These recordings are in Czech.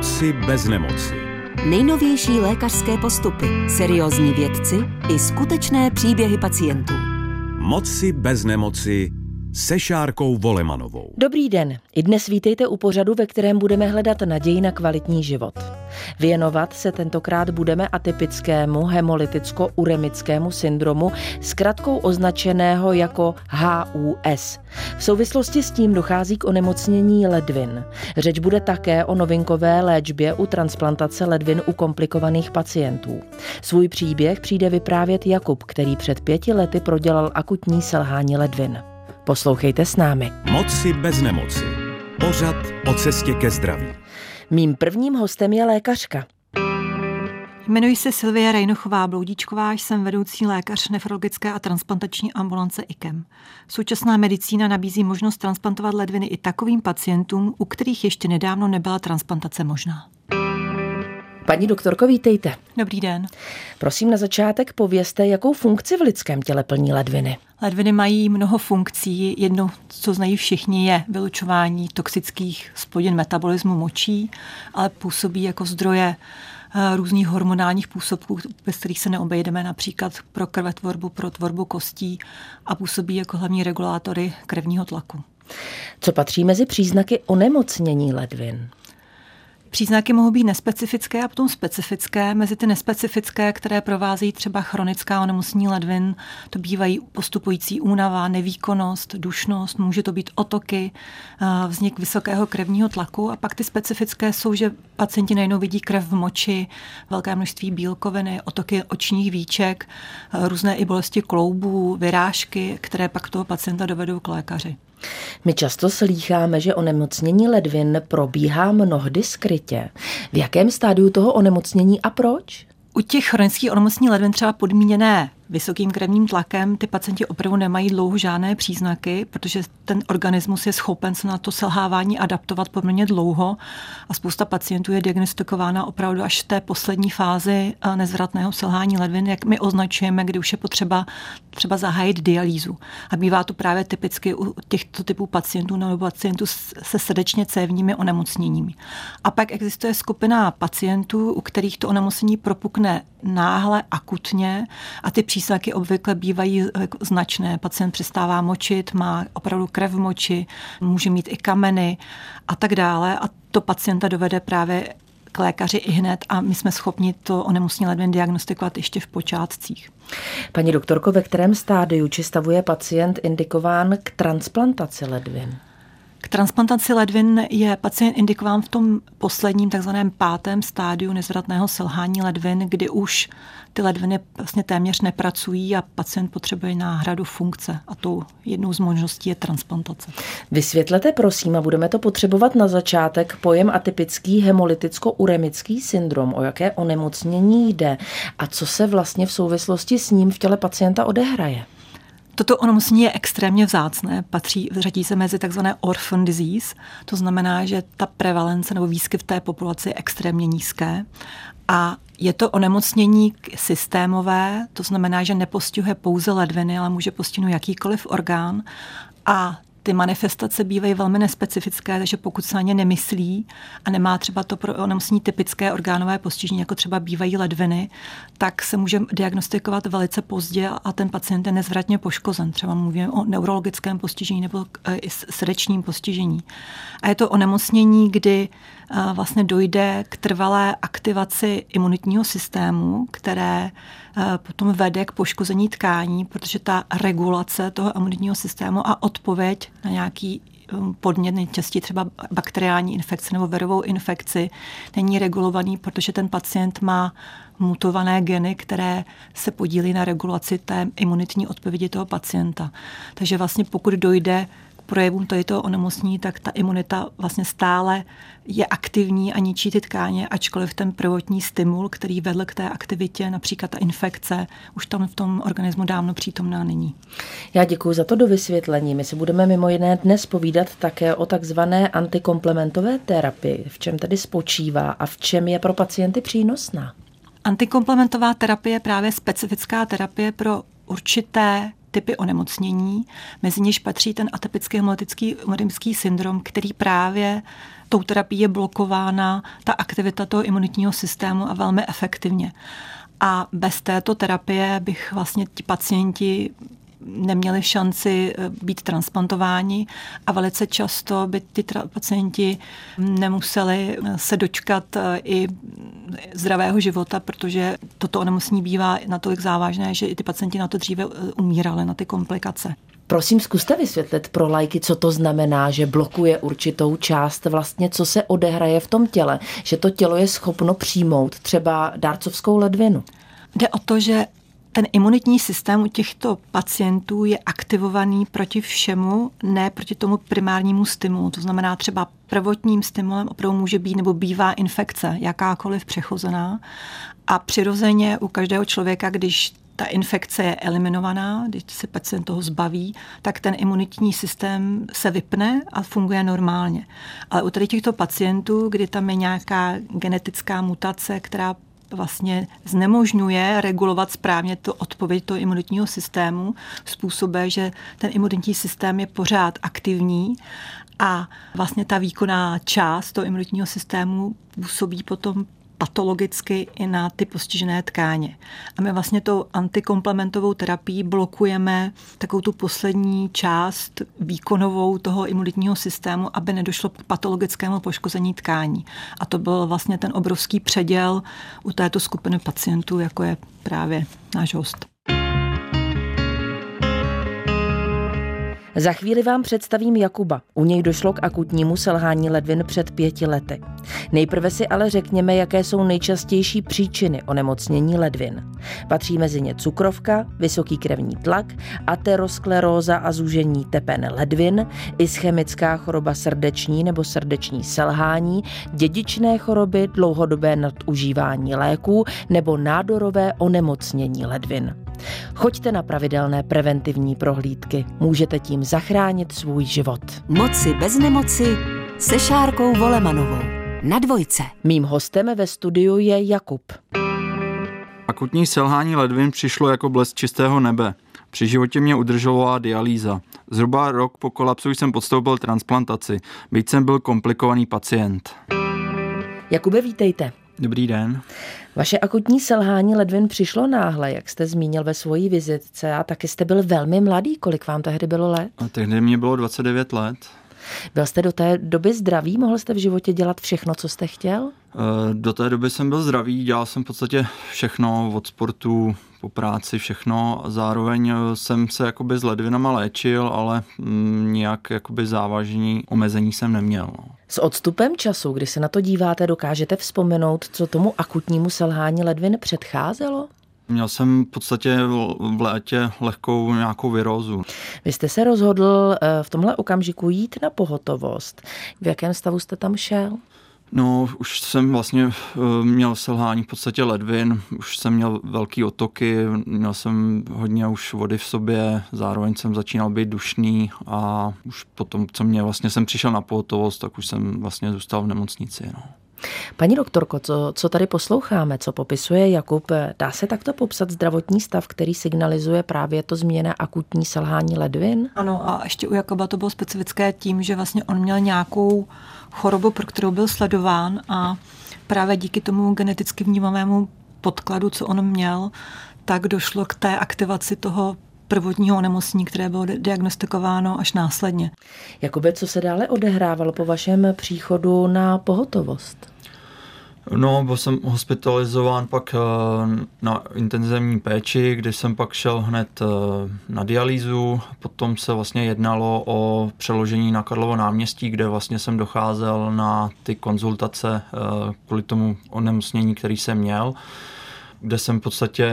Moci bez nemoci. Nejnovější lékařské postupy, seriózní vědci i skutečné příběhy pacientů. Moci bez nemoci se Šárkou Volemanovou. Dobrý den. I dnes vítejte u pořadu, ve kterém budeme hledat naději na kvalitní život. Věnovat se tentokrát budeme atypickému hemolyticko-uremickému syndromu, zkratkou označeného jako HUS. V souvislosti s tím dochází k onemocnění ledvin. Řeč bude také o novinkové léčbě u transplantace ledvin u komplikovaných pacientů. Svůj příběh přijde vyprávět Jakub, který před pěti lety prodělal akutní selhání ledvin. Poslouchejte s námi. Moci bez nemoci. Pořad o cestě ke zdraví. Mým prvním hostem je lékařka. Jmenuji se Silvie Rejnochová Bloudíčková, jsem vedoucí lékař nefrologické a transplantační ambulance IKEM. Současná medicína nabízí možnost transplantovat ledviny i takovým pacientům, u kterých ještě nedávno nebyla transplantace možná. Paní doktorko, vítejte. Dobrý den. Prosím na začátek povězte, jakou funkci v lidském těle plní ledviny. Ledviny mají mnoho funkcí. Jedno, co znají všichni, je vylučování toxických splodin metabolismu močí, ale působí jako zdroje eh, různých hormonálních působků, bez kterých se neobejdeme, například pro krvetvorbu, pro tvorbu kostí a působí jako hlavní regulátory krevního tlaku. Co patří mezi příznaky onemocnění ledvin? Příznaky mohou být nespecifické a potom specifické. Mezi ty nespecifické, které provázejí třeba chronická onemocnění ledvin, to bývají postupující únava, nevýkonnost, dušnost, může to být otoky, eh, vznik vysokého krevního tlaku a pak ty specifické jsou, že pacienti najednou vidí krev v moči, velké množství bílkoviny, otoky očních víček, eh, různé i bolesti kloubů, vyrážky, které pak toho pacienta dovedou k lékaři. My často slýcháme, že onemocnění ledvin probíhá mnohdy skrytě. V jakém stádiu toho onemocnění a proč? U těch chronických onemocnění ledvin třeba podmíněné vysokým krevním tlakem ty pacienti opravdu nemají dlouho žádné příznaky, protože ten organismus je schopen se na to selhávání adaptovat poměrně dlouho a spousta pacientů je diagnostikována opravdu až v té poslední fázi eh, nezvratného selhání ledvin, jak my označujeme, kdy už je potřeba třeba zahájit dialýzu. A bývá to právě typicky u těchto typů pacientů nebo pacientů se srdečně cévními onemocněními. A pak existuje skupina pacientů, u kterých to onemocnění propukne náhle, akutně a ty příznaky obvykle bývají eh, značné. Pacient přestává močit, má opravdu krev v moči, může mít i kameny a tak dále a to pacienta dovede právě k lékaři i hned a my jsme schopni to onemocnění ledvin diagnostikovat ještě v počátcích. Paní doktorko, ve kterém stádiu či stavu je pacient indikován k transplantaci ledvin? K transplantaci ledvin je pacient indikován v tom posledním takzvaném pátém stádiu nezvratného selhání ledvin, kdy už ty ledviny vlastně téměř nepracují a pacient potřebuje náhradu funkce a tou jednou z možností je transplantace. Vysvětlete prosím, a budeme to potřebovat na začátek, pojem atypický hemolyticko-uremický syndrom, o jaké onemocnění jde a co se vlastně v souvislosti s ním v těle pacienta odehraje. Toto onemocnění je extrémně vzácné, patří, řadí se mezi takzvané orphan disease, to znamená, že ta prevalence nebo výskyt té populaci je extrémně nízké. A je to onemocnění systémové, to znamená, že nepostihuje pouze ledviny, ale může postihnout jakýkoliv orgán. A ty manifestace bývají velmi nespecifické, takže pokud se na ně nemyslí a nemá třeba to pro onemocnění typické orgánové postižení, jako třeba bývají ledviny, tak se může diagnostikovat velice pozdě a ten pacient je nezvratně poškozen. Třeba mluvíme o neurologickém postižení nebo e, i srdečním postižení. A je to onemocnění, kdy vlastně dojde k trvalé aktivaci imunitního systému, které e, potom vede k poškození tkání, protože ta regulace toho imunitního systému a odpověď na nějaký um, podnět, nejčastěji třeba bakteriální infekci nebo verovou infekci, není regulovaný, protože ten pacient má mutované geny, které se podílí na regulaci té imunitní odpovědi toho pacienta. Takže vlastně pokud dojde projevům tohoto onemocnění, tak ta imunita vlastně stále je aktivní a ničí ty tkáně, ačkoliv ten prvotní stimul, který vedl k té aktivitě, například ta infekce, už tam v tom organismu dávno přítomná není. Já děkuji za to do vysvětlení. My si budeme mimo jiné dnes povídat také o takzvané antikomplementové terapii. V čem tedy spočívá a v čem je pro pacienty přínosná? Antikomplementová terapie je právě specifická terapie pro určité typy onemocnění, mezi něž patří ten atypický hemolytický uremický syndrom, který právě tou terapií je blokována ta aktivita toho imunitního systému a velmi efektivně. A bez této terapie bych vlastně ti pacienti neměli šanci eh, být transplantováni a velice často by ty pacienti nemuseli eh, se dočkat eh, i zdravého života, protože toto onemocnění bývá natolik závažné, že i ty pacienti na to dříve umírali, na ty komplikace. Prosím, zkuste vysvětlit pro lajky, co to znamená, že blokuje určitou část vlastně, co se odehraje v tom těle, že to tělo je schopno přijmout třeba dárcovskou ledvinu. Jde o to, že ten imunitní systém u těchto pacientů je aktivovaný proti všemu, ne proti tomu primárnímu stimulu. To znamená třeba prvotním stimulem opravdu může být nebo bývá infekce, jakákoliv přechozená. A přirozeně u každého člověka, když ta infekce je eliminovaná, když se pacient toho zbaví, tak ten imunitní systém se vypne a funguje normálně. Ale u tady těchto pacientů, kdy tam je nějaká genetická mutace, která vlastně znemožňuje regulovat správně to odpověď toho imunitního systému, způsobuje, že ten imunitní systém je pořád aktivní a vlastně ta výkonná část toho imunitního systému působí potom patologicky i na ty postižené tkáně. A my vlastně tou antikomplementovou terapií blokujeme takovou tu poslední část výkonovou toho imunitního systému, aby nedošlo k patologickému poškození tkání. A to byl vlastně ten obrovský předěl u této skupiny pacientů, jako je právě náš host. Za chvíli vám představím Jakuba. U něj došlo k akutnímu selhání ledvin před pěti lety. Nejprve si ale řekněme, jaké jsou nejčastější příčiny onemocnění ledvin. Patří mezi ně cukrovka, vysoký krevní tlak, ateroskleróza a zúžení tepen ledvin, ischemická choroba srdeční nebo srdeční selhání, dědičné choroby, dlouhodobé nadužívání léků nebo nádorové onemocnění ledvin. Choďte na pravidelné preventivní prohlídky. Můžete tím zachránit svůj život. Moci bez nemoci se Šárkou Volemanovou. Na dvojce. Mým hostem ve studiu je Jakub. Akutní selhání ledvin přišlo jako blesk čistého nebe. Při životě mě udržovala dialýza. Zhruba rok po kolapsu jsem podstoupil transplantaci, byť jsem byl komplikovaný pacient. Jakube, vítejte. Dobrý den. Vaše akutní selhání ledvin přišlo náhle, jak jste zmínil ve svojí vizitce a taky jste byl velmi mladý. Kolik vám tehdy bylo let? A tehdy mě bylo 29 let. Byl jste do té doby zdravý? Mohl jste v životě dělat všechno, co jste chtěl? Eh, do té doby jsem byl zdravý, dělal jsem v podstatě všechno od sportu po práci, všechno. Zároveň eh, jsem se jakoby s ledvinama léčil, ale mm, nějak jakoby závažní omezení jsem neměl. No. S odstupem času, kdy se na to díváte, dokážete vzpomenout, co tomu akutnímu selhání ledvin předcházelo? Měl jsem v podstatě v létě lehkou nějakou virózu. Vy jste se rozhodl eh, v tomhle okamžiku jít na pohotovost. V jakém stavu jste tam šel? No, už jsem vlastně eh, měl selhání v podstatě ledvin, už jsem měl velký otoky, měl jsem hodně už vody v sobě, zároveň jsem začínal být dušný a už potom, co mě vlastně jsem přišel na pohotovost, tak už jsem vlastně zůstal v nemocnici. No. Paní doktorko, co, co tady posloucháme, co popisuje Jakub, dá se takto popsat zdravotní stav, který signalizuje právě to změna akutní selhání ledvin? Ano, a ještě u Jakoba to bylo specifické tím, že vlastně on měl nějakou chorobu, pro kterou byl sledován a právě díky tomu geneticky vnímavému podkladu, co on měl, tak došlo k té aktivaci toho prvotního onemocnění, které bylo diagnostikováno až následně. Jakoby, co se dále odehrávalo po vašem příchodu na pohotovost? No, byl jsem hospitalizován pak eh, na intenzivní péči, kde jsem pak šel hned eh, na dialýzu. Potom se vlastně jednalo o přeložení na Karlovo náměstí, kde vlastně jsem docházel na ty konzultace eh, kvůli tomu onemocnění, který jsem měl kde jsem v podstatě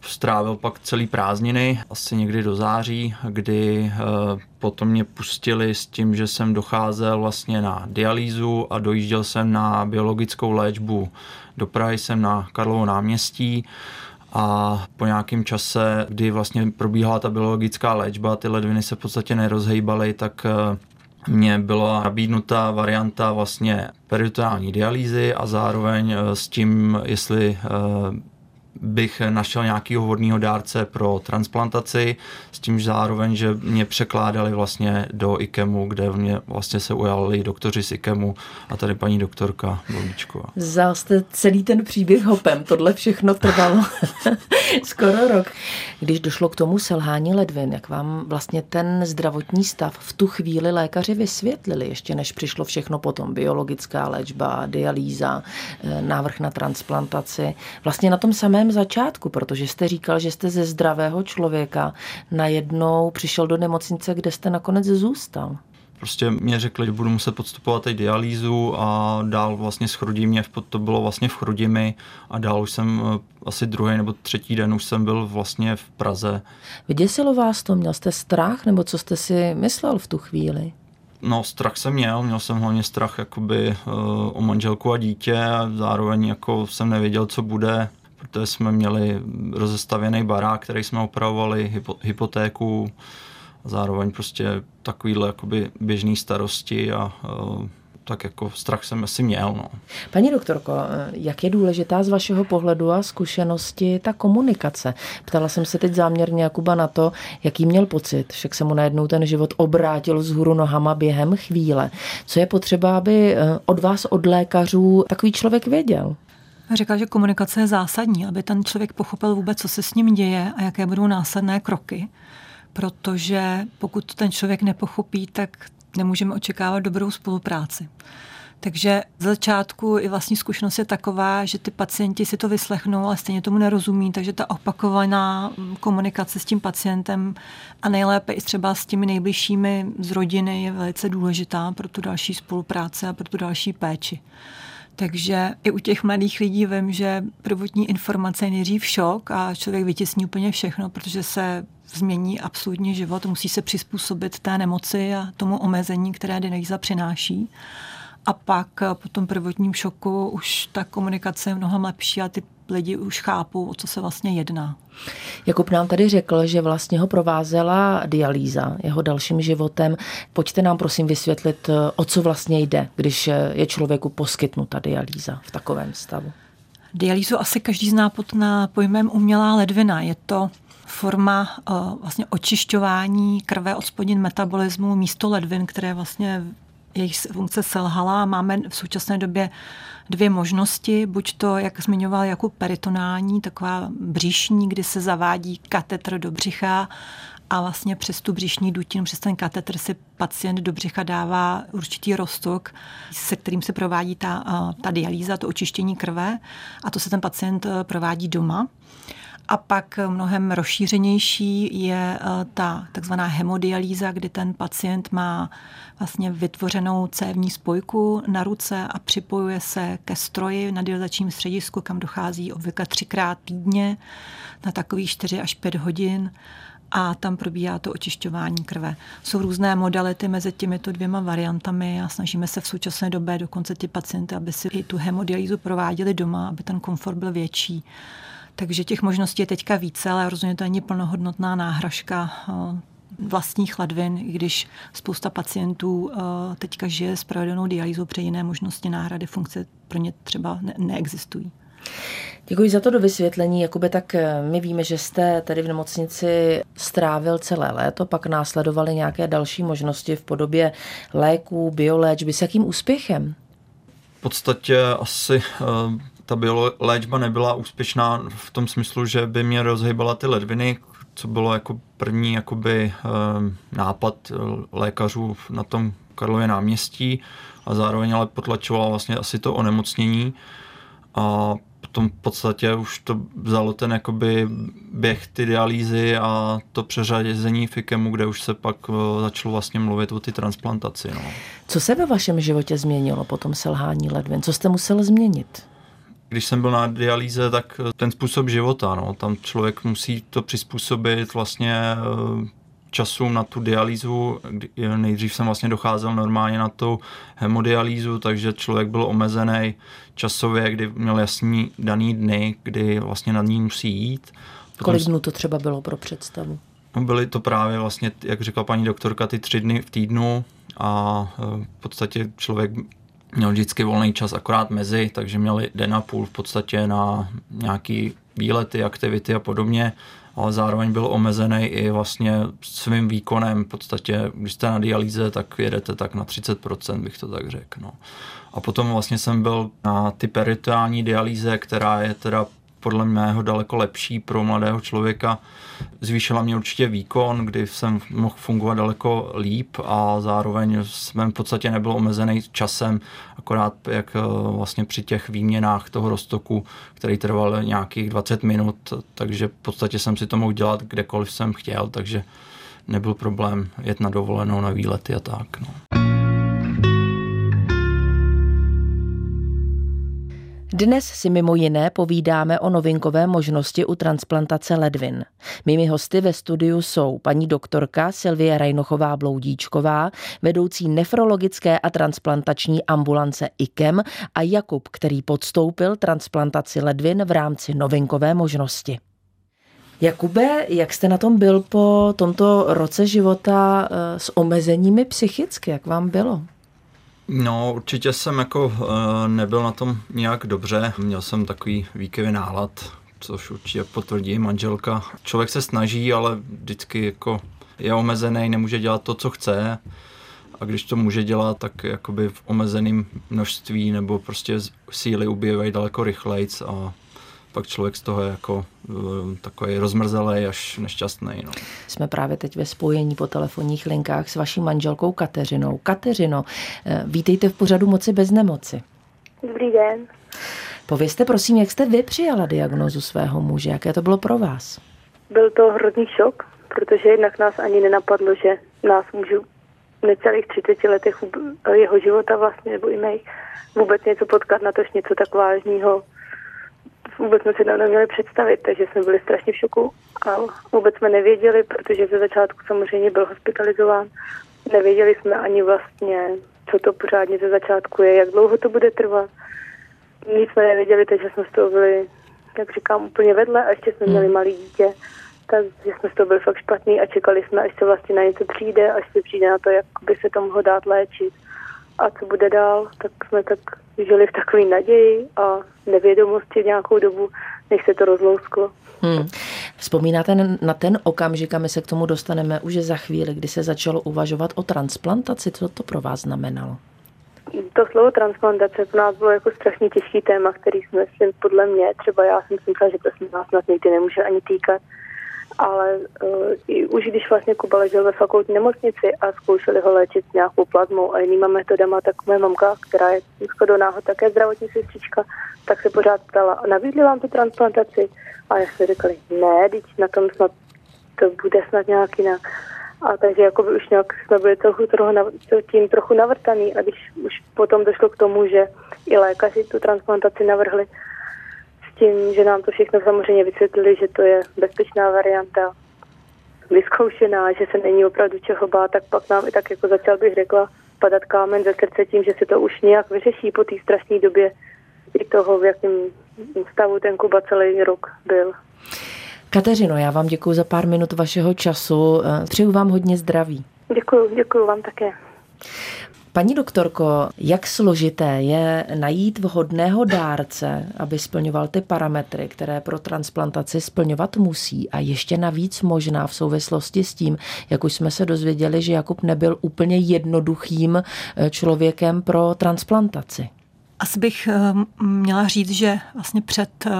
strávil pak celý prázdniny, asi někdy do září, kdy potom mě pustili s tím, že jsem docházel vlastně na dialýzu a dojížděl jsem na biologickou léčbu. Do Prahy jsem na Karlovo náměstí a po nějakém čase, kdy vlastně probíhala ta biologická léčba, ty ledviny se v podstatě nerozhejbaly, tak mně byla nabídnuta varianta vlastně peritoneální dialýzy a zároveň s tím, jestli bych našel nějakého vhodného dárce pro transplantaci, s tím zároveň, že mě překládali vlastně do IKEMu, kde mě vlastně se ujali doktoři z IKEMu a tady paní doktorka Bolíčková. Vzal jste celý ten příběh hopem, tohle všechno trvalo skoro rok. Když došlo k tomu selhání ledvin, jak vám vlastně ten zdravotní stav v tu chvíli lékaři vysvětlili, ještě než přišlo všechno potom, biologická léčba, dialýza, eh, návrh na transplantaci, vlastně na tom samém začátku, protože jste říkal, že jste ze zdravého člověka najednou přišel do nemocnice, kde jste nakonec zůstal. Prostě mě řekli, že budu muset podstupovat teď dialýzu a dál vlastně s mě, to bylo vlastně v Chrudimi a dál už jsem eh, asi druhý nebo třetí den už jsem byl vlastně v Praze. Vyděsilo vás to? Měl jste strach nebo co jste si myslel v tu chvíli? No, strach jsem měl, měl jsem hlavně strach jakoby uh, o manželku a dítě a zároveň jako jsem nevěděl, co bude, protože jsme měli rozestavěný barák, který jsme opravovali, hypo, hypotéku, a zároveň prostě takovýhle jakoby běžný starosti a uh, tak jako strach jsem asi měl. No. Paní doktorko, jak je důležitá z vašeho pohledu a zkušenosti ta komunikace? Ptala jsem se teď záměrně Jakuba na to, jaký měl pocit, však se mu najednou ten život obrátil z hůru nohama během chvíle. Co je potřeba, aby eh, od vás, od lékařů, takový člověk věděl? Říkal, že komunikace je zásadní, aby ten člověk pochopil vůbec, co se s ním děje a jaké budou následné kroky protože pokud ten člověk nepochopí, tak nemůžeme očekávat dobrou spolupráci. Takže z začátku i vlastní zkušenost je taková, že ty pacienti si to vyslechnou, ale stejně tomu nerozumí, takže ta opakovaná komunikace s tím pacientem a nejlépe i třeba s těmi nejbližšími z rodiny je velice důležitá pro tu další spolupráci a pro tu další péči. Takže i u těch mladých lidí vím, že prvotní informace je nejdřív šok a člověk vytěsní úplně všechno, protože se změní absolutně život, musí se přizpůsobit té nemoci a tomu omezení, které dialýza přináší. A pak po tom prvotním šoku už ta komunikace je mnohem lepší a ty lidi už chápou, o co se vlastně jedná. Jakub nám tady řekl, že vlastně ho provázela dialýza jeho dalším životem. Pojďte nám prosím vysvětlit, o co vlastně jde, když je člověku poskytnuta dialýza v takovém stavu. Dialýzu asi každý zná pod na pojmem umělá ledvina. Je to forma uh, vlastně očišťování krve od spodin metabolismu místo ledvin, které vlastně jejich funkce selhala. Máme v současné době dvě možnosti, buď to, jak zmiňoval, jako peritonální, taková bříšní, kdy se zavádí katetr do břicha a vlastně přes tu břišní dutinu, přes ten katetr si pacient do břicha dává určitý rostok, se kterým se provádí ta, ta dialýza, to očištění krve a to se ten pacient e, provádí doma. A pak mnohem rozšířenější je eh, ta takzvaná hemodialýza, kdy ten pacient má vlastně vytvořenou cévní spojku na ruce a připojuje se ke stroji na dializačním středisku, kam dochází obvykle třikrát týdně na takových 4 až 5 hodin a tam probíhá to očišťování krve. Jsou různé modality mezi těmito dvěma variantami a snažíme se v současné době dokonce ty pacienty, aby si i tu hemodialýzu prováděli doma, aby ten komfort byl větší. Takže těch možností je teďka více, ale rozhodně to není plnohodnotná náhražka eh, vlastních ledvin, i když spousta pacientů eh, teďka žije s provedenou dialýzou, protože jiné možnosti náhrady funkce pro ně třeba ne- neexistují. Děkuji za to do vysvětlení. Jakube, tak eh, my víme, že jste tady v nemocnici strávil celé léto, pak následovaly nějaké další možnosti v podobě léků, bioléčby. S jakým úspěchem? V podstatě asi ta léčba nebyla úspěšná v tom smyslu, že by mě rozhýbala ty ledviny, co bylo jako první jakoby, ehm, nápad eh, lékařů na tom Karlově náměstí a zároveň ale potlačovala vlastně asi to onemocnění a potom v podstatě už to vzalo ten jakoby běh ty dialýzy a to přeřazení FIKEMu, kde už se pak eh, začalo vlastně mluvit o ty transplantaci. No. Co se ve vašem životě změnilo po tom selhání ledvin? Co jste musel změnit? Když jsem byl na dialýze, tak ten způsob života, no, tam člověk musí to přizpůsobit vlastně eh, času na tu dialýzu. Nejdřív jsem vlastně docházel normálně na tu hemodialýzu, takže člověk byl omezený časově, kdy měl jasný daný dny, kdy vlastně nad ní musí jít. Potom Kolik dnů to třeba bylo pro představu? No, byly to právě vlastně, jak řekla paní doktorka, ty tři dny v týdnu a eh, v podstatě člověk měl vždycky volný čas akorát mezi, takže měli den a půl v podstatě na nějaký výlety, aktivity a podobně, ale zároveň byl omezený i vlastně svým výkonem. V podstatě, když jste na dialýze, tak jedete tak na 30%, bych to tak řekl. No. A potom vlastně jsem byl na ty peritoální dialýze, která je teda podle mého daleko lepší pro mladého člověka. Zvýšila mě určitě výkon, kdy jsem mohl fungovat daleko líp a zároveň jsem v podstatě nebyl omezený časem, akorát jak eh, vlastně při těch výměnách toho roztoku, který trval nějakých 20 minut, takže v podstatě jsem si to mohl dělat kdekoliv jsem chtěl, takže nebyl problém jet na dovolenou, na výlety a tak. No. Dnes si mimo jiné povídáme o novinkové možnosti u transplantace ledvin. Mými hosty ve studiu jsou paní doktorka Silvie Rajnochová Bloudíčková, vedoucí nefrologické a transplantační ambulance IKEM a Jakub, který podstoupil transplantaci ledvin v rámci novinkové možnosti. Jakube, jak jste na tom byl po tomto roce života eh, s omezeními psychicky? Jak vám bylo? No, určitě jsem jako uh, nebyl na tom nějak dobře. Měl jsem takový výkyvy nálad, což určitě potvrdí manželka. Člověk se snaží, ale vždycky jako je omezený, nemůže dělat to, co chce. A když to může dělat, tak jakoby v omezeném množství nebo prostě síly ubývají daleko rychleji a pak člověk z toho je jako uh, takový rozmrzelý až nešťastný. No. Jsme právě teď ve spojení po telefonních linkách s vaší manželkou Kateřinou. Kateřino, eh, vítejte v pořadu Moci bez nemoci. Dobrý den. Povězte prosím, jak jste vy přijala diagnozu svého muže, jaké to bylo pro vás? Byl to hrozný šok, protože jednak nás ani nenapadlo, že nás můžu v necelých 30 letech jeho života vlastně, nebo i mých, vůbec něco potkat na tož něco tak vážného vůbec jsme si to neměli představit, takže jsme byli strašně v šoku a vůbec jsme nevěděli, protože ze začátku samozřejmě byl hospitalizován. Nevěděli jsme ani vlastně, co to pořádně ze začátku je, jak dlouho to bude trvat. Nic jsme nevěděli, takže jsme z toho byli, jak říkám, úplně vedle a ještě jsme měli hmm. malý dítě, takže jsme z toho byli fakt špatný a čekali jsme, až se vlastně na něco přijde, až se přijde na to, jak by se to mohlo dát léčit a co bude dál, tak jsme tak žili v takové naději a nevědomosti nějakou dobu, než se to rozlousklo. Hmm. Vzpomínáte na ten okamžik, a my se k tomu dostaneme už za chvíli, kdy se začalo uvažovat o transplantaci. Co to pro vás znamenalo? To slovo transplantace pro nás bylo jako strašně těžký téma, který jsme si podle mě, třeba já jsem si myslela, že to se nás snad nikdy nemůže ani týkat, ale uh, i už když vlastně Kuba ležel ve fakultní nemocnici a zkoušeli ho léčit nějakou plazmou a jinýma metodama, tak moje mamka, která je shodou náhod také zdravotní sestřička, tak se pořád ptala, nabídli vám tu transplantaci? A já jsme řekli, ne, teď na tom snad to bude snad nějak jinak. A takže jako by už nějak jsme byli trochu, trochu tím trochu navrtaný a když už potom došlo k tomu, že i lékaři tu transplantaci navrhli, tím, že nám to všechno samozřejmě vysvětlili, že to je bezpečná varianta, vyzkoušená, že se není opravdu čeho bát, tak pak nám i tak jako začal bych řekla padat kámen ze srdce tím, že se to už nějak vyřeší po té strašné době i toho, v jakém stavu ten Kuba celý rok byl. Kateřino, já vám děkuji za pár minut vašeho času. Přeju vám hodně zdraví. Děkuji, děkuji vám také. Paní doktorko, jak složité je najít vhodného dárce, aby splňoval ty parametry, které pro transplantaci splňovat musí a ještě navíc možná v souvislosti s tím, jak už jsme se dozvěděli, že Jakub nebyl úplně jednoduchým eh, člověkem pro transplantaci? Asi bych eh, měla říct, že vlastně před eh,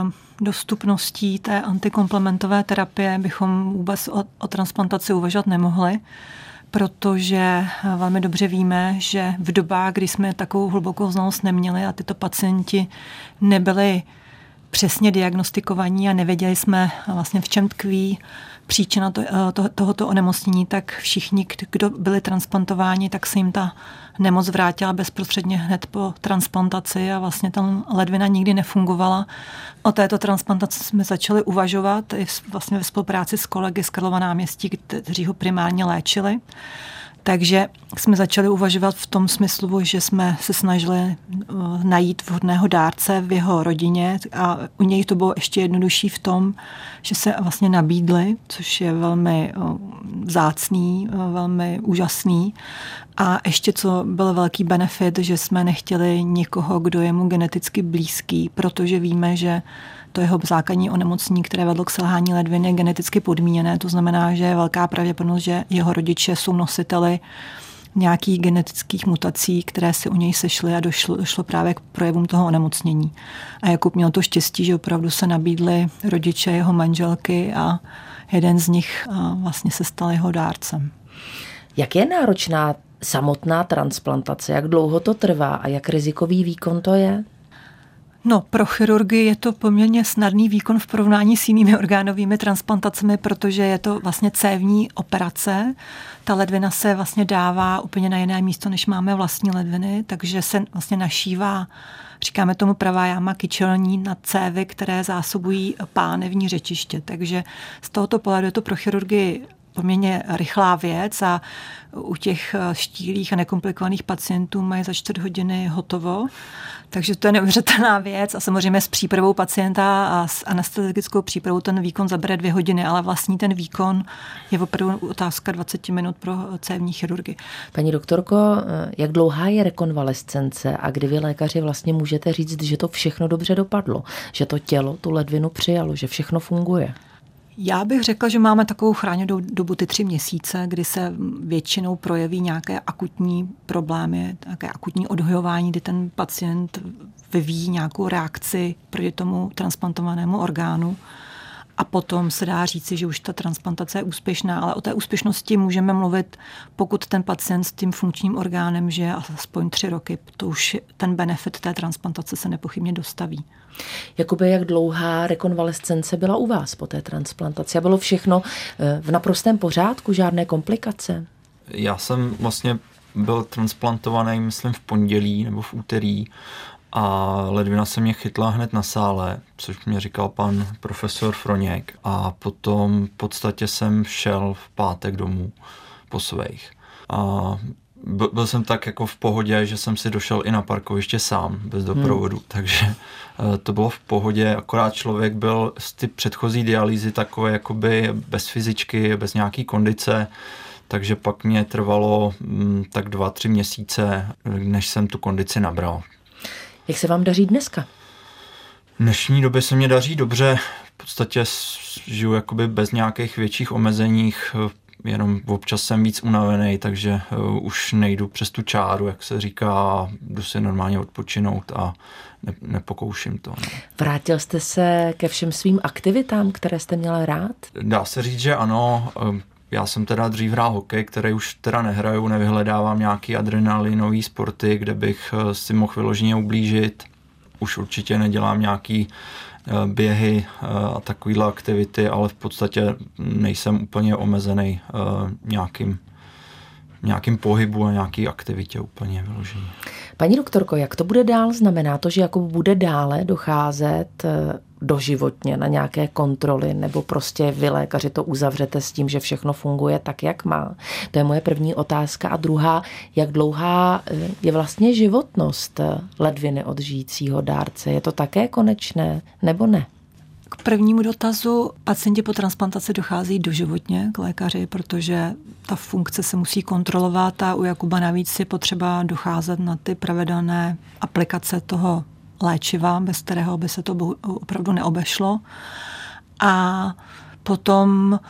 dostupností té antikomplementové terapie bychom vůbec o, o transplantaci uvažovat nemohli protože velmi dobře víme, že v dobách, kdy jsme takovou hlubokou znalost neměli a tyto pacienti nebyli přesně diagnostikovaní a nevěděli jsme vlastně v čem tkví příčina to, eh, to, tohoto onemocnění, tak všichni, kdo byli transplantováni, tak se jim ta nemoc vrátila bezprostředně hned po transplantaci a vlastně ta ledvina nikdy nefungovala. O této transplantaci jsme začali uvažovat i vlastně ve spolupráci s kolegy z Karlova náměstí, kteří ho primárně léčili. Takže jsme začali uvažovat v tom smyslu, že jsme se snažili eh, najít vhodného dárce v jeho rodině a u něj to bylo ještě jednodušší v tom, že se vlastně nabídli, což je velmi eh, zácný, eh, velmi úžasný. A ještě co byl velký benefit, že jsme nechtěli někoho, kdo je mu geneticky blízký, protože víme, že to jeho základní onemocnění, které vedlo k selhání ledvin, je geneticky podmíněné. To znamená, že je velká pravděpodobnost, že jeho rodiče jsou nositeli nějakých genetických mutací, které se u něj sešly a došlo, došlo právě k projevům toho onemocnění. A Jakub měl to štěstí, že opravdu se nabídli rodiče jeho manželky a jeden z nich vlastně se stal jeho dárcem. Jak je náročná samotná transplantace? Jak dlouho to trvá a jak rizikový výkon to je? No, pro chirurgy je to poměrně snadný výkon v porovnání s jinými orgánovými transplantacemi, protože je to vlastně cévní operace. Ta ledvina se vlastně dává úplně na jiné místo, než máme vlastní ledviny, takže se vlastně našívá říkáme tomu pravá jáma kyčelní na cévy, které zásobují pánevní řečiště. Takže z tohoto pohledu je to pro chirurgy poměrně rychlá věc a u těch štílých a nekomplikovaných pacientů mají za čtvrt hodiny hotovo. Takže to je neuvěřitelná věc a samozřejmě s přípravou pacienta a s anestezetickou přípravou ten výkon zabere dvě hodiny, ale vlastní ten výkon je opravdu otázka 20 minut pro cévní chirurgy. Paní doktorko, jak dlouhá je rekonvalescence a kdy vy lékaři vlastně můžete říct, že to všechno dobře dopadlo, že to tělo tu ledvinu přijalo, že všechno funguje? Já bych řekla, že máme takovou chráněnou dobu ty tři měsíce, kdy se většinou projeví nějaké akutní problémy, nějaké akutní odhojování, kdy ten pacient vyvíjí nějakou reakci proti tomu transplantovanému orgánu. A potom se dá říci, že už ta transplantace je úspěšná, ale o té úspěšnosti můžeme mluvit, pokud ten pacient s tím funkčním orgánem žije aspoň tři roky. To už ten benefit té transplantace se nepochybně dostaví. Jakoby jak dlouhá rekonvalescence byla u vás po té transplantaci? A bylo všechno eh, v naprostém pořádku, žádné komplikace? Já jsem vlastně byl transplantovaný, myslím, v pondělí nebo v úterý a ledvina se mě chytla hned na sále, což mě říkal pan profesor Froněk a potom v podstatě jsem šel v pátek domů po svých. A byl jsem tak jako v pohodě, že jsem si došel i na parkoviště sám, bez doprovodu, hmm. takže eh, to bylo v pohodě, akorát člověk byl z ty předchozí dialýzy takové jakoby bez fyzičky, bez nějaký kondice, takže pak mě trvalo mm, tak dva, tři měsíce, než jsem tu kondici nabral. Jak se vám daří dneska? V dnešní době se mě daří dobře, v podstatě žiju jakoby bez nějakých větších omezeních, jenom občas jsem víc unavený, takže uh, už nejdu přes tu čáru, jak se říká, jdu si normálně odpočinout a ne, nepokouším to. No. Vrátil jste se ke všem svým aktivitám, které jste měl rád? Dá se říct, že ano. Já jsem teda dřív hrál hokej, který už teda nehraju, nevyhledávám nějaký adrenalinový sporty, kde bych eh, si mohl vyloženě ublížit. Už určitě nedělám nějaký eh, běhy eh, a takovéhle aktivity, ale v podstatě nejsem úplně omezený nějakým, nějakým pohybu a nějaký aktivitě úplně vyloženě. Paní doktorko, jak to bude dál? Znamená to, že jako bude dále docházet doživotně na nějaké kontroly, nebo prostě vy lékaři to uzavřete s tím, že všechno funguje tak, jak má? To je moje první otázka. A druhá, jak dlouhá eh, je vlastně životnost eh, ledviny od žijícího dárce? Je to také konečné, nebo ne? K prvnímu dotazu, pacienti po transplantaci dochází doživotně k lékaři, protože ta funkce se musí kontrolovat a u Jakuba navíc je potřeba docházet na ty pravidelné aplikace toho léčiva, bez kterého by se to opravdu neobešlo. A potom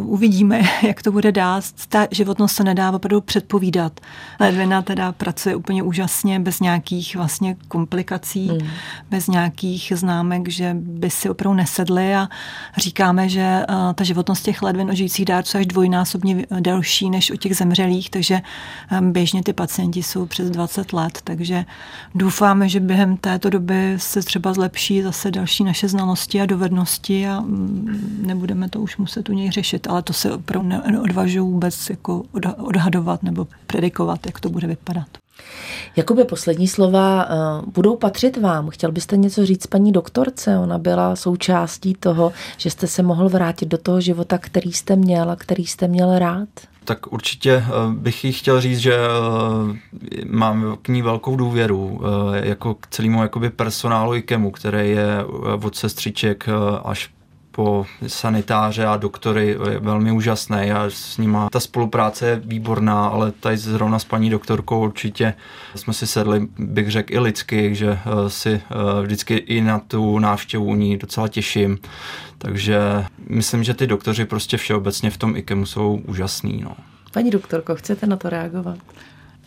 uvidíme, jak to bude dát. Ta životnost se nedá opravdu předpovídat. Ledvina teda pracuje úplně úžasně, bez nějakých vlastně komplikací, mm. bez nějakých známek, že by si opravdu nesedly a říkáme, že eh, ta životnost těch ledvin o žijících dárců až dvojnásobně delší než u těch zemřelých, takže eh, běžně ty pacienti jsou přes 20 let, takže doufáme, že během této doby se třeba zlepší zase další naše znalosti a dovednosti a mm, nebudeme to už muset u něj řešit řešit, ale to se opravdu neodvažuji vůbec jako odhadovat nebo predikovat, jak to bude vypadat. Jakoby poslední slova uh, budou patřit vám. Chtěl byste něco říct paní doktorce? Ona byla součástí toho, že jste se mohl vrátit do toho života, který jste měl a který jste měl rád? Tak určitě eh, bych jí chtěl říct, že eh, mám k ní velkou důvěru, jako k celému jakoby personálu IKEMu, který je od sestřiček až po sanitáře a doktory je velmi úžasné. Já s nima, ta spolupráce je výborná, ale tady zrovna s paní doktorkou určitě jsme si sedli, bych řekl i lidsky, že eh, si eh, vždycky i na tu návštěvu u ní docela těším. Takže myslím, že ty doktoři prostě všeobecně v tom IKEMu jsou úžasný. No. Paní doktorko, chcete na to reagovat?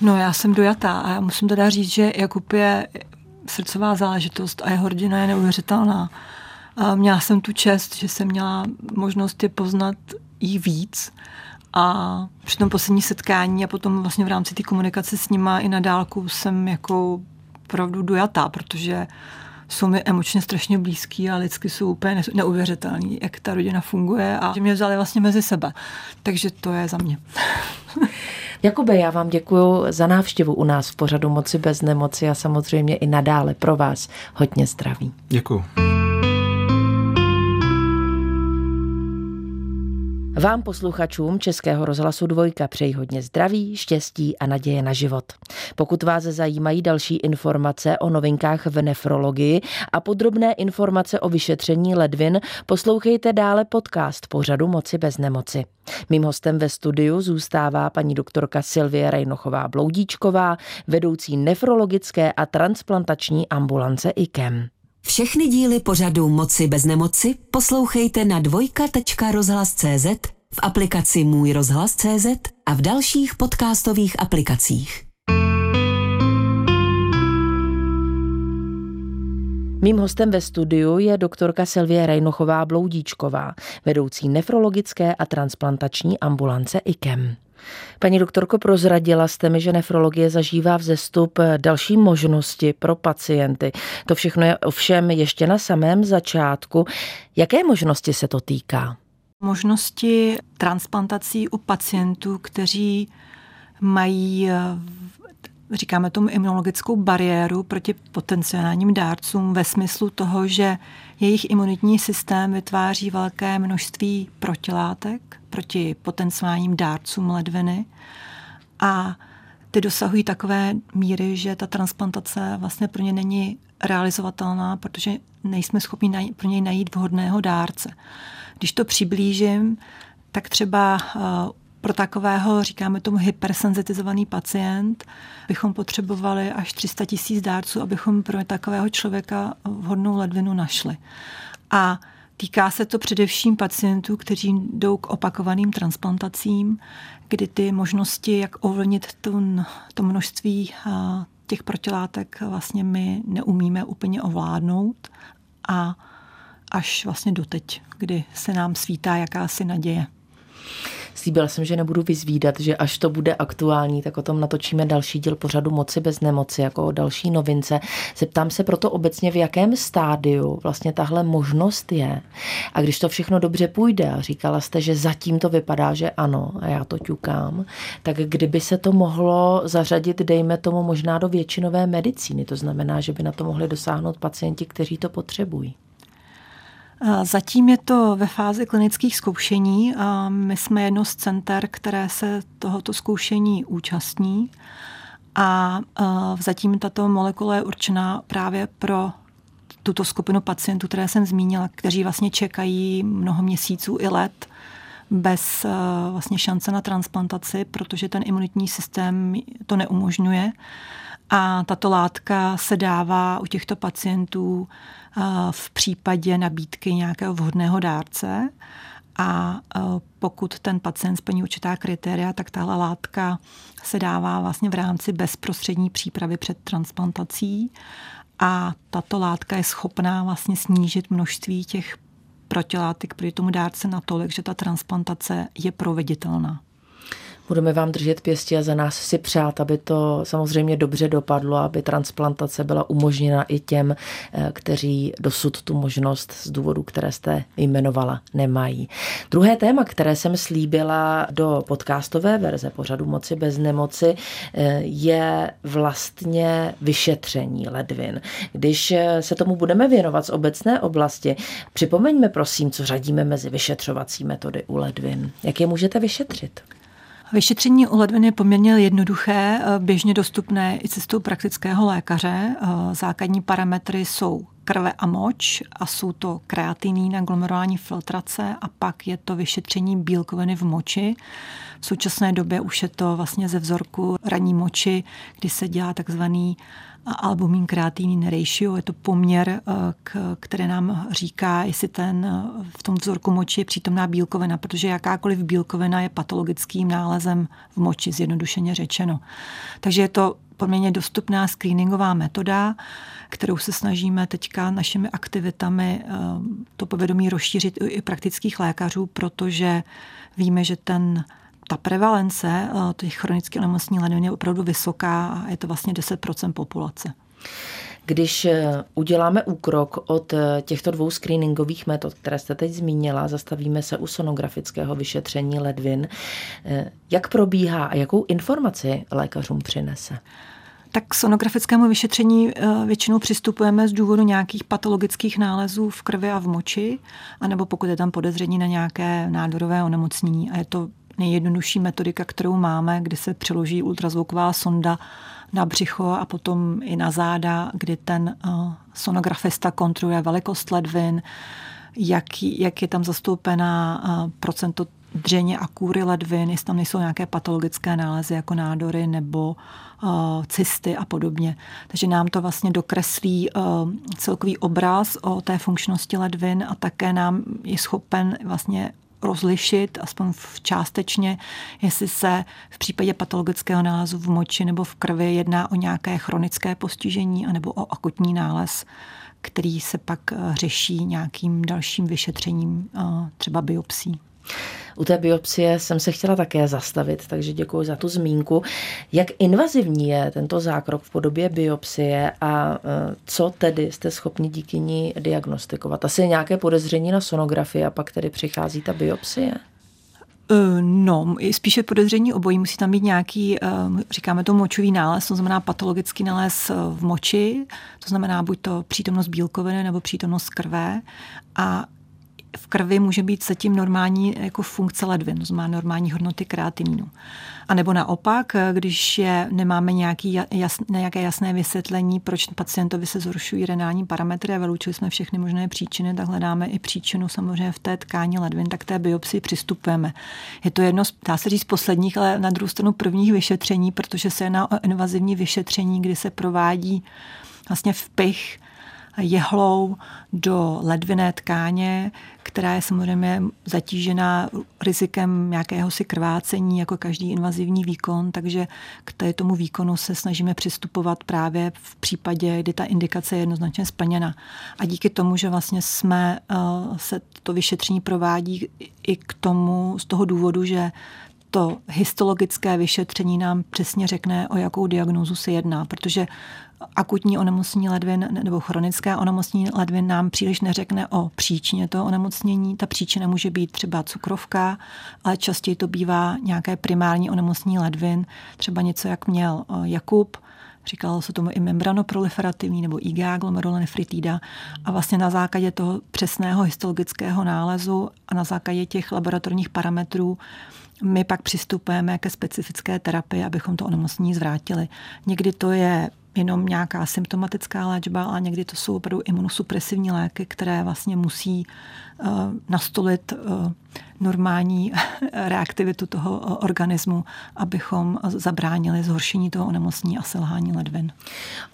No já jsem dojatá a já musím teda říct, že Jakub je srdcová záležitost a jeho rodina je neuvěřitelná. A měla jsem tu čest, že jsem měla možnost je poznat jí víc. A při tom poslední setkání a potom vlastně v rámci té komunikace s nima i na dálku jsem jako opravdu dojatá, protože jsou mi emočně strašně blízký a lidsky jsou úplně neuvěřitelný, jak ta rodina funguje a že mě vzali vlastně mezi sebe. Takže to je za mě. Jakube, já vám děkuji za návštěvu u nás v pořadu Moci bez nemoci a samozřejmě i nadále pro vás hodně zdraví. Děkuji. Vám posluchačům Českého rozhlasu Dvojka přeji hodně zdraví, štěstí a naděje na život. Pokud vás zajímají další informace o novinkách v nefrologii a podrobné informace o vyšetření ledvin, poslouchejte dále podcast pořadu Moci bez nemoci. Mým hostem ve studiu zůstává paní doktorka Silvie Rejnochová Bloudíčková, vedoucí nefrologické a transplantační ambulance IKEM. Všechny díly pořadu Moci bez nemoci poslouchejte na dvojka.rozhlas.cz, v aplikaci Můj rozhlas.cz a v dalších podcastových aplikacích. Mým hostem ve studiu je doktorka Silvie Rejnochová Bloudíčková, vedoucí nefrologické a transplantační ambulance IKEM. Paní doktorko, prozradila jste mi, že nefrologie zažívá vzestup další možnosti pro pacienty. To všechno je ovšem ještě na samém začátku. Jaké možnosti se to týká? Možnosti transplantací u pacientů, kteří mají říkáme tomu imunologickou bariéru proti potenciálním dárcům ve smyslu toho, že jejich imunitní systém vytváří velké množství protilátek proti potenciálním dárcům ledviny a ty dosahují takové míry, že ta transplantace vlastně pro ně není realizovatelná, protože nejsme schopni pro něj najít vhodného dárce. Když to přiblížím, tak třeba eh, pro takového, říkáme tomu, hypersenzitizovaný pacient bychom potřebovali až 300 tisíc dárců, abychom pro takového člověka vhodnou ledvinu našli. A Týká se to především pacientů, kteří jdou k opakovaným transplantacím, kdy ty možnosti, jak ovlnit to, to množství těch protilátek, vlastně my neumíme úplně ovládnout. A až vlastně doteď, kdy se nám svítá jakási naděje. Slíbila jsem, že nebudu vyzvídat, že až to bude aktuální, tak o tom natočíme další díl pořadu Moci bez nemoci, jako o další novince. Zeptám se proto obecně, v jakém stádiu vlastně tahle možnost je. A když to všechno dobře půjde, a říkala jste, že zatím to vypadá, že ano, a já to ťukám, tak kdyby se to mohlo zařadit, dejme tomu, možná do většinové medicíny, to znamená, že by na to mohli dosáhnout pacienti, kteří to potřebují. Zatím je to ve fázi klinických zkoušení. My jsme jedno z center, které se tohoto zkoušení účastní. A zatím tato molekula je určená právě pro tuto skupinu pacientů, které jsem zmínila, kteří vlastně čekají mnoho měsíců i let bez vlastně šance na transplantaci, protože ten imunitní systém to neumožňuje. A tato látka se dává u těchto pacientů v případě nabídky nějakého vhodného dárce. A pokud ten pacient splní určitá kritéria, tak tahle látka se dává vlastně v rámci bezprostřední přípravy před transplantací. A tato látka je schopná vlastně snížit množství těch protilátek proti tomu dárce natolik, že ta transplantace je proveditelná. Budeme vám držet pěstí a za nás si přát, aby to samozřejmě dobře dopadlo, aby transplantace byla umožněna i těm, eh, kteří dosud tu možnost z důvodu, které jste jmenovala, nemají. Druhé téma, které jsem slíbila do podcastové verze pořadu Moci bez nemoci, eh, je vlastně vyšetření ledvin. Když eh, se tomu budeme věnovat z obecné oblasti, připomeňme prosím, co řadíme mezi vyšetřovací metody u ledvin. Jak je můžete vyšetřit? Vyšetření u ledvin je poměrně jednoduché, eh, běžně dostupné i cestou praktického lékaře. Eh, základní parametry jsou krve a moč a jsou to kreatinín a glomerální filtrace a pak je to vyšetření bílkoviny v moči. V současné době už je to vlastně ze vzorku ranní moči, kdy se dělá takzvaný albumin kreatinin ratio, je to poměr, eh, který nám říká, jestli ten eh, v tom vzorku moči je přítomná bílkovina, protože jakákoliv bílkovina je patologickým nálezem v moči, zjednodušeně řečeno. Takže je to poměrně dostupná screeningová metoda, kterou se snažíme teďka našimi aktivitami eh, to povědomí rozšířit i praktických lékařů, protože víme, že ten ta prevalence eh, těch chronických onemocnění ledvin je opravdu vysoká a je to vlastně 10% populace. Když eh, uděláme úkrok od eh, těchto dvou screeningových metod, které jste teď zmínila, zastavíme se u sonografického vyšetření ledvin, jak probíhá a jakou informaci lékařům přinese? Tak k sonografickému vyšetření většinou přistupujeme z důvodu nějakých patologických nálezů v krvi a v moči, anebo pokud je tam podezření na nějaké nádorové onemocnění. A je to nejjednodušší metodika, kterou máme, kdy se přeloží ultrazvuková sonda na břicho a potom i na záda, kdy ten eh, sonografista kontroluje velikost ledvin, jak, jak je tam zastoupená eh, procento dřeně a kůry ledvin, jestli tam nejsou nějaké patologické nálezy jako nádory nebo uh, cysty a podobně. Takže nám to vlastně dokreslí uh, celkový obraz o té funkčnosti ledvin a také nám je schopen vlastně rozlišit, aspoň v částečně, jestli se v případě patologického nálezu v moči nebo v krvi jedná o nějaké chronické postižení anebo o akutní nález, který se pak eh, řeší nějakým dalším vyšetřením, eh, třeba biopsí. U té biopsie jsem se chtěla také zastavit, takže děkuji za tu zmínku. Jak invazivní je tento zákrok v podobě biopsie a e, co tedy jste schopni díky ní diagnostikovat? Asi nějaké podezření na sonografii a pak tedy přichází ta biopsie? E, no, spíše podezření obojí. Musí tam být nějaký, e, říkáme to močový nález, to znamená patologický nález v moči, to znamená buď to přítomnost bílkoviny nebo přítomnost krve. A v krvi může být zatím normální jako funkce ledvin, znamená normální hodnoty kreatininu. A nebo naopak, když je, nemáme nějaký jas, nějaké jasné vysvětlení, proč pacientovi se zhoršují renální parametry a vyloučili jsme všechny možné příčiny, tak hledáme i příčinu samozřejmě v té tkáni ledvin, tak té biopsii přistupujeme. Je to jedno, dá se říct, posledních, ale na druhou stranu prvních vyšetření, protože se jedná o invazivní vyšetření, kdy se provádí vlastně vpich jehlou do ledviné tkáně, která je samozřejmě zatížená rizikem nějakého si krvácení, jako každý invazivní výkon, takže k tomu výkonu se snažíme přistupovat právě v případě, kdy ta indikace je jednoznačně splněna. A díky tomu, že vlastně jsme, eh, se to vyšetření provádí i k tomu, z toho důvodu, že to histologické vyšetření nám přesně řekne, o jakou diagnózu se jedná, protože akutní onemocnění ledvin nebo chronické onemocnění ledvin nám příliš neřekne o příčině toho onemocnění. Ta příčina může být třeba cukrovka, ale častěji to bývá nějaké primární onemocnění ledvin, třeba něco, jak měl Jakub, Říkalo se tomu i membranoproliferativní nebo IgA glomerulonefritida. A vlastně na základě toho přesného histologického nálezu a na základě těch laboratorních parametrů my pak přistupujeme ke specifické terapii, abychom to onemocnění zvrátili. Někdy to je jenom nějaká symptomatická léčba, ale někdy to jsou opravdu imunosupresivní léky, které vlastně musí uh, nastolit uh, normální reaktivitu toho uh, organismu, abychom zabránili zhoršení toho onemocnění a selhání ledvin.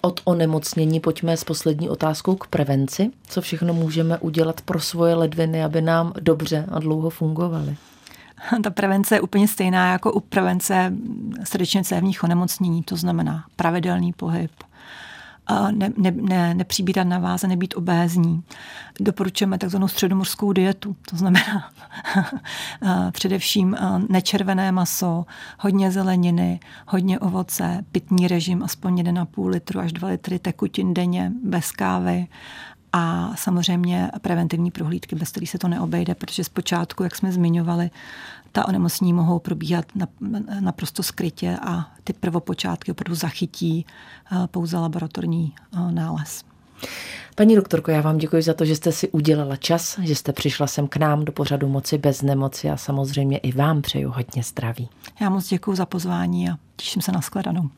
Od onemocnění pojďme s poslední otázkou k prevenci. Co všechno můžeme udělat pro svoje ledviny, aby nám dobře a dlouho fungovaly? ta prevence je úplně stejná jako u prevence srdečně cévních onemocnění, to znamená pravidelný pohyb, ne, ne, ne, nepřibírat na váze, nebýt obézní. Doporučujeme takzvanou středomorskou dietu, to znamená především nečervené maso, hodně zeleniny, hodně ovoce, pitný režim aspoň 1,5 litru až 2 litry tekutin denně, bez kávy a samozřejmě preventivní prohlídky, bez kterých se to neobejde, protože zpočátku, jak jsme zmiňovali, ta onemocnění mohou probíhat naprosto skrytě a ty prvopočátky opravdu zachytí eh, pouze laboratorní eh, nález. Paní doktorko, já vám děkuji za to, že jste si udělala čas, že jste přišla sem k nám do pořadu Moci bez nemoci a samozřejmě i vám přeju hodně zdraví. Já moc děkuji za pozvání a těším se na shledanou.